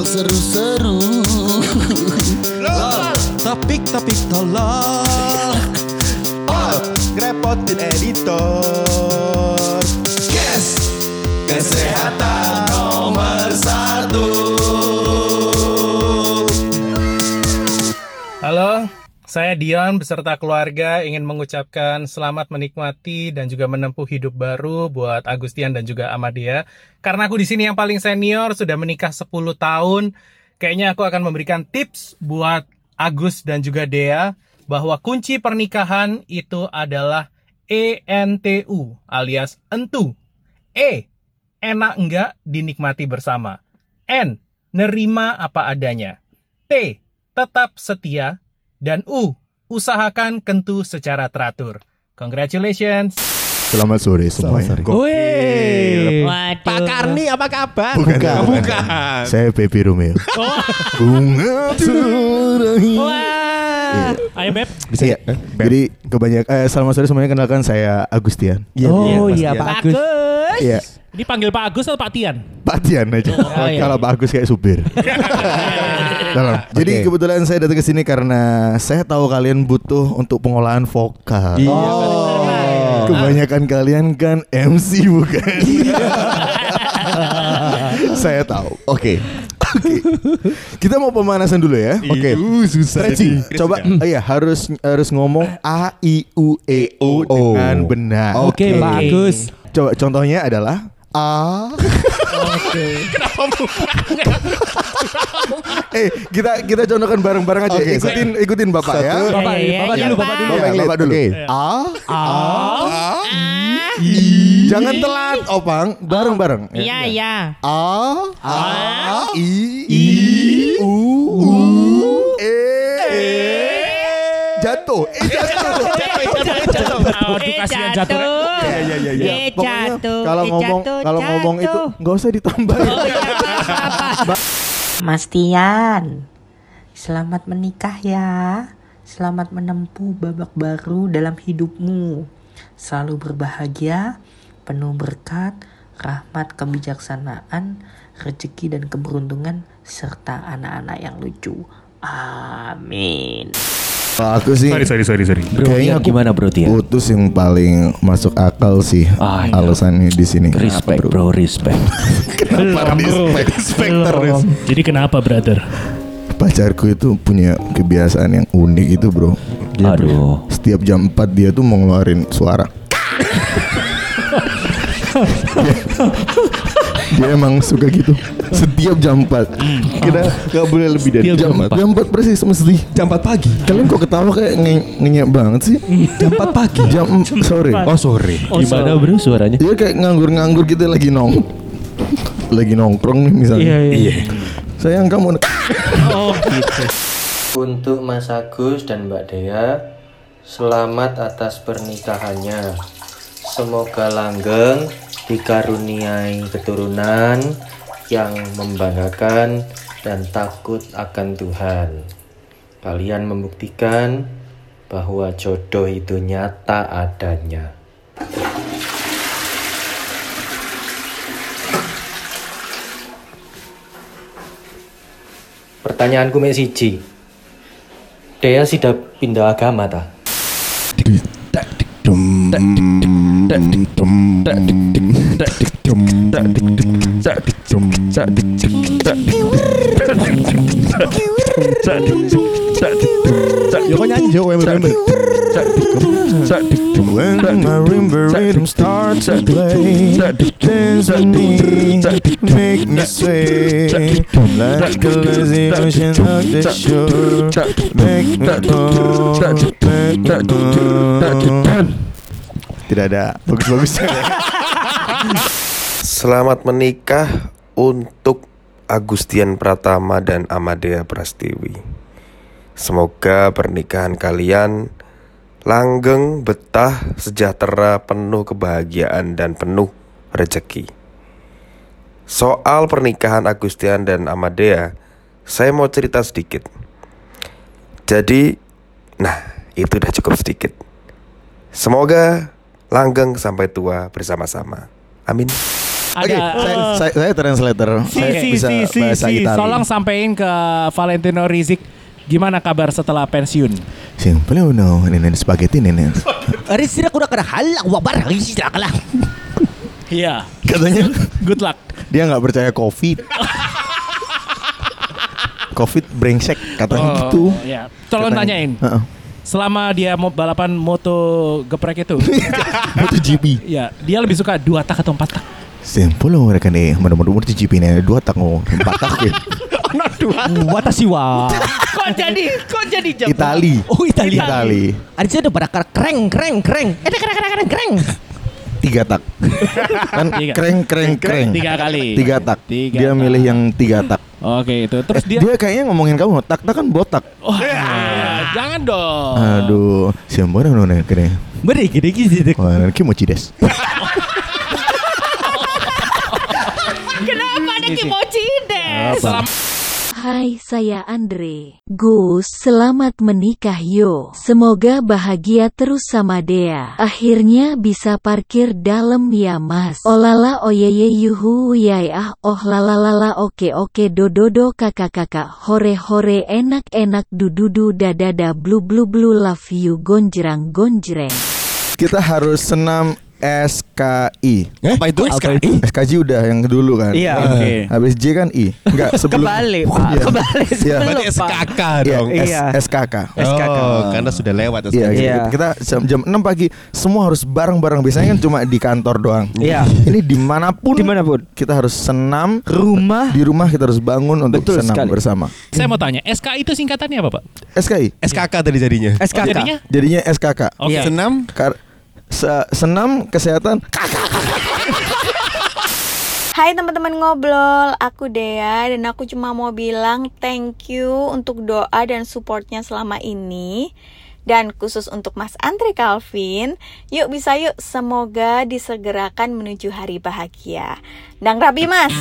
Al seru seru Lal Tapik tapik tolak Al ah, Grepotin editor. Yes Kesehatan saya Dion beserta keluarga ingin mengucapkan selamat menikmati dan juga menempuh hidup baru buat Agustian dan juga Amadia. Karena aku di sini yang paling senior, sudah menikah 10 tahun. Kayaknya aku akan memberikan tips buat Agus dan juga Dea bahwa kunci pernikahan itu adalah ENTU alias entu. E, enak enggak dinikmati bersama. N, nerima apa adanya. T, tetap setia. Dan U, usahakan kentu secara teratur. Congratulations! Selamat sore semuanya Wih Waduh. Pak Karni apa kabar? Bukan, bukan. bukan. Saya Baby Romeo Bunga terakhir Wah. Ayo Beb. Bisa ya? Jadi kebanyakan eh, Selamat sore semuanya Kenalkan saya Agustian Oh Iya, iya Pak Agus Bagus. Iya Ini panggil Pak Agus atau Pak Tian? Pak Tian aja iya. Kalau Pak Agus kayak supir Dalam. Jadi Oke. kebetulan saya datang ke sini karena saya tahu kalian butuh untuk pengolahan vokal. Oh Kebanyakan kalian kan MC bukan? saya tahu. Oke. Oke. Kita mau pemanasan dulu ya. Oke. Stretching. Coba oh iya harus harus ngomong A I U E O dengan benar. Oke Pak Agus Coba contohnya adalah A. eh kita kita contohkan bareng-bareng aja. Oke, ikutin ikutin bapak ya. Bapak, Iya, bapak iya, dulu, Pak. bapak dulu Bapak, ya. bapak dulu. Oke. A. A. Jangan telat, Opang. Bareng-bareng. Iya, iya. A. A. I. I. U. U. E. Jatuh. Eh jatuh. Aduh, kasihan jatuh. Ya ya ya ya. Eh, Pokoknya jatuh. kalau Eh, ngomong jatuh, kalau ngomong itu nggak usah ditambahin. Mas Tian, selamat menikah ya. Selamat menempuh babak baru dalam hidupmu. Selalu berbahagia, penuh berkat, rahmat, kebijaksanaan, rezeki dan keberuntungan serta anak-anak yang lucu. Amin. Kalau aku sih Sorry, sorry, sorry, sorry. Bro, Kayaknya Tian aku gimana bro Tian? putus yang paling masuk akal sih Ah, iya. alasannya di sini. Respect bro, respect. Kenapa respect, respect terus? Jadi kenapa, brother? Pacarku itu punya kebiasaan yang unik itu bro. Aduh. Setiap jam 4 dia tuh mau ngeluarin suara. dia, emang suka gitu. Setiap jam 4 Kita gak boleh lebih dari Setiap jam, jam 4. jam 4 persis mesti. Jam 4 pagi Kalian kok ketawa kayak nge- ngenyek banget sih? Jam 4 pagi Jam sore. Oh sore Gimana bro suaranya? Dia kayak nganggur-nganggur gitu lagi nong lagi nongkrong nih misalnya. iya. Sayang kamu Oh, gitu. Untuk Mas Agus dan Mbak Dea, selamat atas pernikahannya. Semoga langgeng dikaruniai keturunan yang membanggakan dan takut akan Tuhan. Kalian membuktikan bahwa jodoh itu nyata adanya. Pertanyaanku mek siji. Dea sudah pindah agama ta? Ya kok nyanyi Jo Wember When my rhythm starts to play Dance with me, make me sway Like a lazy ocean of the shore Make me go, make me go Tidak ada bagus-bagusnya Selamat menikah untuk Agustian Pratama dan Amadea Prastiwi. Semoga pernikahan kalian langgeng, betah, sejahtera, penuh kebahagiaan dan penuh rezeki. Soal pernikahan Agustian dan Amadea, saya mau cerita sedikit. Jadi, nah, itu udah cukup sedikit. Semoga langgeng sampai tua bersama-sama. Amin. Oke, Ada- saya, saya, saya translator. saya Si, bisa si, si, bahasa si. Itali. Tolong sampein ke Valentino Rizik gimana kabar setelah pensiun? Simple uno, ini spaghetti ini. Aris tidak udah kena halak wabar Aris tidak kalah. Iya. Katanya Good luck. dia nggak percaya covid. covid brengsek katanya gitu. Ya. Tolong Katanya. tanyain. Heeh. Selama dia mau balapan moto geprek itu, MotoGP. ya dia lebih suka dua tak atau empat tak? Simple loh mereka nih, mana-mana MotoGP nih dua tak oh, empat tak ya. Watashi wa. Kok jadi, kok jadi jam? Itali. Oh Italia. Itali. Aris udah pada kereng kereng kereng. Eh kereng kereng kereng kereng. Tiga tak. kan Tiga. kreng kreng kreng. Tiga kali. Tiga tak. Tiga dia tak. milih yang tiga tak. Oke itu. Terus dia, Dia kayaknya ngomongin kamu, tak tak kan botak. oh, ya, jangan dong. Aduh, siapa nih nih kene. Beri gede gede. Wah, nanti mau cides. Kenapa ada kimochi deh? Hai saya Andre. Gus selamat menikah yo. Semoga bahagia terus sama Dea. Akhirnya bisa parkir dalam ya mas. Olala oyeye yuhu yay ah Oh lalalala oke oke dododo kakak kakak Hore hore enak enak dududu dadada blu blu blu love you gonjrang gonjreng Kita harus senam SKI. Apa itu SKI? SKJ udah yang dulu kan. Iya. Oke. Habis J kan I. Enggak, sebelum Kebalik, Pak. Iya. Kebalik Iya. sebelum, Berarti. SKK Iya, dong. S- Iya. SKK. SKK. Oh, karena sudah lewat Iya, SKK. gitu. Iya. kita jam, jam 6 pagi semua harus bareng-bareng. Biasanya kan cuma di kantor doang. Iya. Ini di mana pun Di mana pun. kita harus senam Rumah. di rumah kita harus bangun untuk Betul senam sekali. bersama. Saya mau tanya, SK itu singkatannya apa, Pak? SKI. SKK tadi jadinya. SKK. Jadinya? Jadinya SKK. Oke. Iya. Senam Kar- se- senam kesehatan Hai teman-teman ngobrol, aku Dea dan aku cuma mau bilang thank you untuk doa dan supportnya selama ini dan khusus untuk Mas Andre Calvin, yuk bisa yuk semoga disegerakan menuju hari bahagia. Dang rabi Mas.